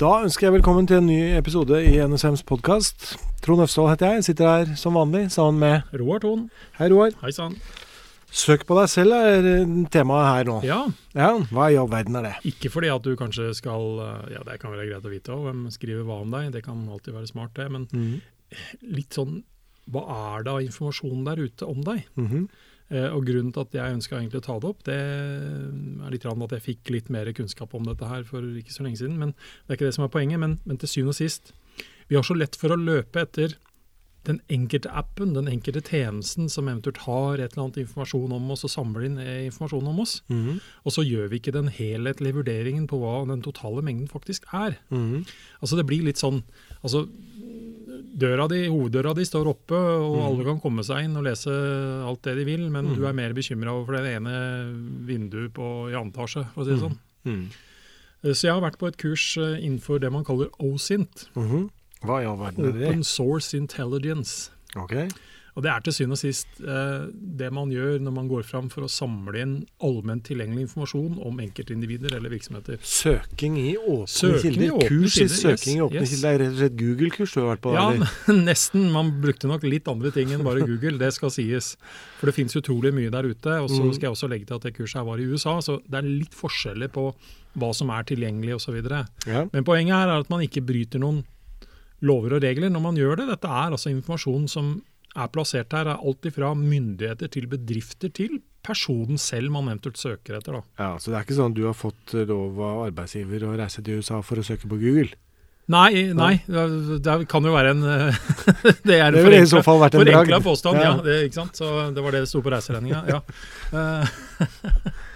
Da ønsker jeg velkommen til en ny episode i NSMs podkast. Trond Øfsvold heter jeg. Sitter her som vanlig sammen med Roar Thon. Hei, Roar. Hei sann. Søk på deg selv er eh, temaet her nå. Ja, Ja, Hva i all verden er det? ikke fordi at du kanskje skal eh, Ja, det kan være greit å vite òg, hvem skriver hva om deg. Det kan alltid være smart, det. Men mm. litt sånn Hva er det av informasjon der ute om deg? Mhm. Eh, og grunnen til at jeg ønska å ta det opp, det er litt at jeg fikk litt mer kunnskap om dette her for ikke så lenge siden. Men det er ikke det som er poenget. Men, men til syvende og sist, vi har så lett for å løpe etter den enkelte appen, den enkelte tjenesten som eventuelt har et eller annet informasjon om oss og samler inn eh, informasjon om oss. Mhm. Og så gjør vi ikke den helhetlige vurderingen på hva den totale mengden faktisk er. Mhm. Altså Det blir litt sånn altså døra di, Hoveddøra di står oppe, og mm. alle kan komme seg inn og lese alt det de vil, men mm. du er mer bekymra over det ene vinduet på, i annen etasje, for å si det sånn. Mm. Eh, Så jeg har vært på et kurs eh, innenfor det man kaller OSINT. -hmm. Hva i all verden er Open? Source Intelligence. Ok. Og Det er til syvende og sist eh, det man gjør når man går fram for å samle inn allment tilgjengelig informasjon om enkeltindivider eller virksomheter. Søking i åpne Søking i kilder. åpne Kurs i søking i åpne yes. kilder. Det er rett og slett Google-kurs du har vært på? Ja, eller? nesten. Man brukte nok litt andre ting enn bare Google, det skal sies. For det finnes utrolig mye der ute. Og så Mm. skal jeg også legge til at det kurset her var i USA, så det er litt forskjeller på hva som er tilgjengelig osv. Ja. Men poenget her er at man ikke bryter noen lover og regler når man gjør det. Dette er altså informasjon som er plassert her, er alt ifra myndigheter til bedrifter til personen selv man eventuelt søker etter. Da. ja, Så det er ikke sånn du har fått lov av arbeidsgiver å reise til USA for å søke på Google? Nei, nei, det kan jo være en Det er en forenkla-. Forenkla påstand, ja. Ja. det, ikke sant? Så det var det det sto på reiseregninga. Ja.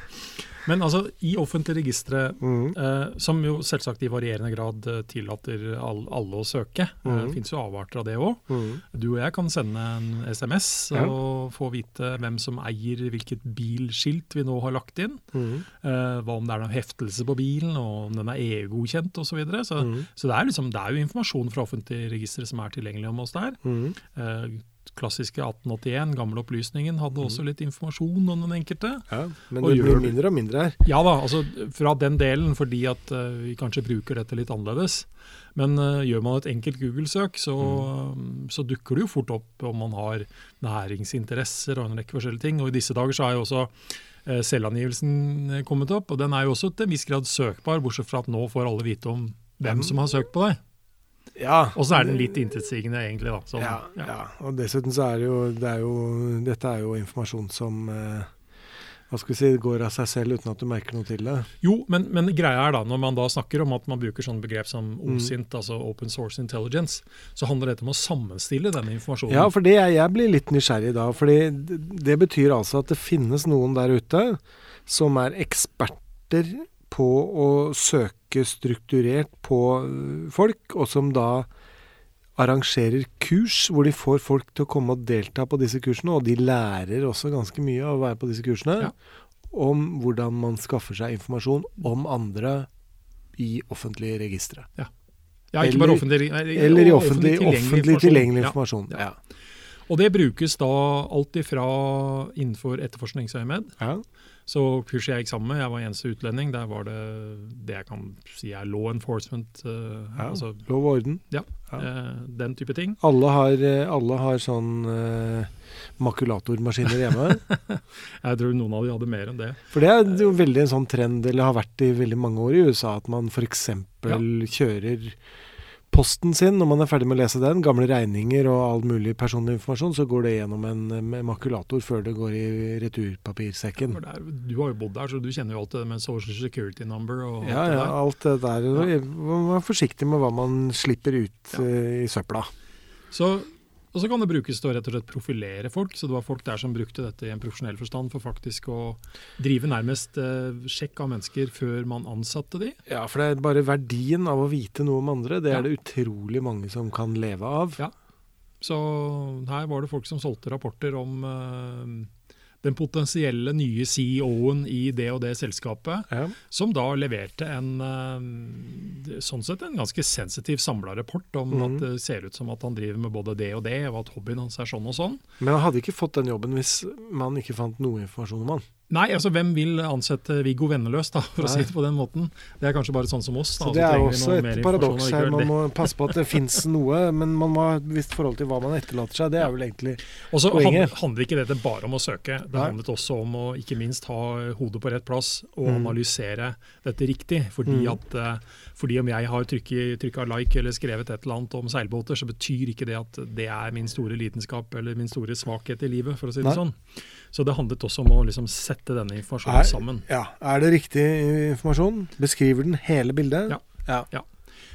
Eh, Men altså, i offentlige registre, mm. eh, som jo selvsagt i varierende grad eh, tillater all, alle å søke, eh, Mhm. det finnes jo avarter av det òg. Mm. Du og jeg kan sende en SMS Ja. og få vite hvem som eier hvilket bilskilt vi nå har lagt inn. Mm. eh, hva om det er noen heftelse på bilen, og om den er EU-godkjent osv. Så, videre. så Mhm. så det er, liksom, det er jo informasjon fra offentlige registre som er tilgjengelig om oss der. Mhm. Klassiske 1881, gammel opplysningen, hadde også litt informasjon om den enkelte. Ja, men det blir mindre og mindre her. Ja da, altså fra den delen, fordi at uh, vi kanskje bruker dette litt annerledes. Men uh, gjør man et enkelt Google-søk, så, så dukker det jo fort opp om man har næringsinteresser og en rekke forskjellige ting. Og i disse dager så er jo også uh, selvangivelsen kommet opp, og den er jo også til en viss grad søkbar, bortsett fra at nå får alle vite om hvem som har søkt på deg. Ja. Og så er den litt intetsigende, egentlig. da. Sånn, ja, ja. ja, og dessuten så er det jo, det er jo Dette er jo informasjon som eh, hva skal vi si, går av seg selv uten at du merker noe til det. Jo, men, men greia er da, når man da snakker om at man bruker sånne begrep som Mm. OSINT, altså Open Source Intelligence, så handler dette om å sammenstille denne informasjonen. Ja, for det, jeg, blir litt nysgjerrig da. for det, det betyr altså at det finnes noen der ute som er eksperter på å søke strukturert på øh, folk, og som da arrangerer kurs hvor de får folk til å komme og delta på disse kursene, og de lærer også ganske mye av å være på disse kursene, Ja. om hvordan man skaffer seg informasjon om andre i offentlige registre. Ja, ikke bare offentlig, nei, Eller i offentlig, offentlig, offentlig tilgjengelig Ja. informasjon. Ja. Ja. Og det brukes da alt ifra innenfor etterforskningsøyemed. Ja. Så kurset jeg gikk sammen med, jeg var eneste utlending, der var det det jeg kan si er law enforcement, Uh, Ja. altså Lov og orden. Ja. eh, den type ting. Alle har, eh, alle har sånn uh, makulatormaskiner hjemme. Jeg tror noen av de hadde mer enn det. For det er jo veldig en sånn trend, eller har vært i veldig mange år i USA, at man f.eks. kjører posten sin når man er ferdig med å lese den, gamle regninger og all mulig personlig informasjon, så går det gjennom en makulator før det går i returpapirsekken. Ja, er, du har jo bodd der, så du kjenner jo alt det med social security number og Ja, alt det ja, der. alt det der. Man er forsiktig med hva man slipper ut Ja. eh, i søpla. Så, og så kan det brukes til å rett og slett profilere folk. Så det var folk der som brukte dette i en profesjonell forstand for faktisk å drive nærmest eh, sjekk av mennesker før man ansatte de. Ja, for det er bare verdien av å vite noe om andre, det Ja. er det utrolig mange som kan leve av. Ja. Så her var det folk som solgte rapporter om eh, den potensielle nye CEO-en i det og det selskapet, Ja. som da leverte en eh, sånn sett en ganske sensitiv samla rapport om mm. at det ser ut som at han driver med både det og det, og at hobbyen hans er sånn og sånn. Men han hadde ikke fått den jobben hvis man ikke fant noe informasjon om han. Nei, altså hvem vil ansette Viggo Venneløs, da, for å si det på den måten. Det er kanskje bare sånn som oss. Da, Så det er også et paradoks her. Man må passe på at det fins noe, men man må ha et visst forhold til hva man etterlater seg. Det er vel egentlig poenget. Og så handler, handler ikke dette bare om å søke. Det Nei. handlet også om å ikke minst ha hodet på rett plass og Mm. analysere dette riktig. Fordi, Mm. at, eh, fordi om jeg har trykka like eller skrevet et eller annet om seilbåter, så betyr ikke det at det er min store lidenskap eller min store svakhet i livet, for å si det Nei. sånn. Så det handlet også om å liksom sette denne informasjonen Er- sammen. Ja, Er det riktig informasjon? Beskriver den hele bildet? Ja. ja.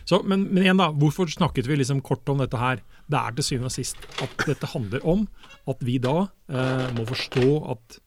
Så, men, men igjen da, hvorfor snakket vi liksom kort om dette her? Det er til syvende og sist at dette handler om at vi da eh, må forstå at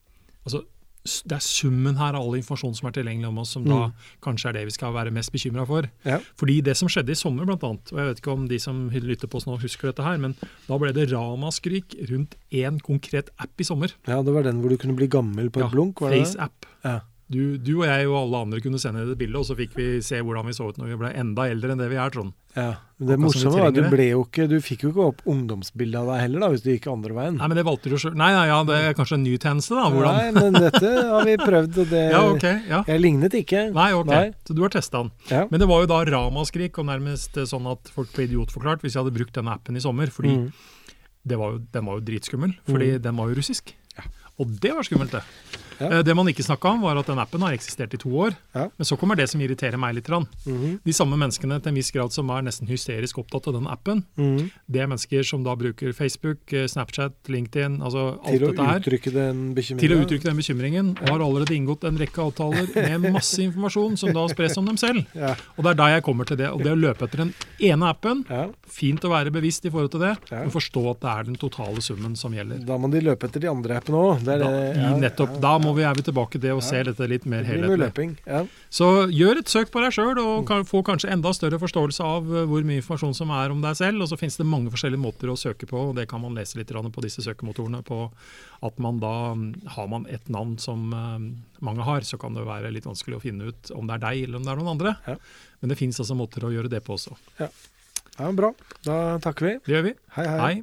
altså, det er summen her av all informasjon som er tilgjengelig om oss, som da Mm. kanskje er det vi skal være mest bekymra for. Ja. Fordi det som skjedde i sommer, blant annet, og jeg vet ikke om de som lytter på oss nå husker dette her, men da ble det ramaskrik rundt én konkret app i sommer. ja, det var den hvor du kunne bli gammel på et Ja, blunk? var det? FaceApp. Ja. Du, du og jeg og alle andre kunne sende det bildet, og så fikk vi se hvordan vi så ut når vi ble enda eldre enn det vi er, Trond. Ja. Men det morsomme var at du ble jo ikke Du fikk jo ikke opp ungdomsbildet av deg heller, da, hvis du gikk andre veien. Nei, men det valgte du sjøl. Nei, nei, ja, det er kanskje en ny tjeneste, da. Hvordan? Nei, men dette har vi prøvd, og det Ja, ok. Ja. Jeg lignet ikke. Nei, ok. Nei. Så du har testa den. Ja. Men det var jo da ramaskrik, og nærmest eh, sånn at folk ble idiotforklart hvis jeg hadde brukt denne appen i sommer. Fordi Mm. det var jo, den var jo dritskummel, fordi den var jo russisk. Ja. Og det var skummelt, det. Ja. Eh, Det man ikke snakka om, var at den appen har eksistert i to år. Ja. Men så kommer det som irriterer meg litt. Mm -hmm. De samme menneskene til en viss grad som er nesten hysterisk opptatt av den appen, Mhm. det er mennesker som da bruker Facebook, eh, Snapchat, LinkedIn, altså alt Til dette her. til å uttrykke den bekymringen, og har allerede inngått en rekke avtaler med masse informasjon som da spres om dem selv. Ja. Og det er da jeg kommer til det. Og det å løpe etter den ene appen, fint å være bevisst i forhold til det, men forstå at det er den totale summen som gjelder. Da må de løpe etter de andre appene òg. Da, i nettopp, da må vi, er vi tilbake til å se dette litt mer Det helhetlig. Ja. Så gjør et søk på deg sjøl, og kan, få kanskje enda større forståelse av eh, hvor mye informasjon som er om deg selv. Og så finnes det mange forskjellige måter å søke på, og det kan man lese litt på disse søkemotorene. På at man da har man et navn som eh, mange har, så kan det være litt vanskelig å finne ut om det er deg eller om det er noen andre. Ja. Men det finnes altså måter å gjøre det på også. ja, bra. Da takker vi. Det gjør vi. Hei, hei. Hei.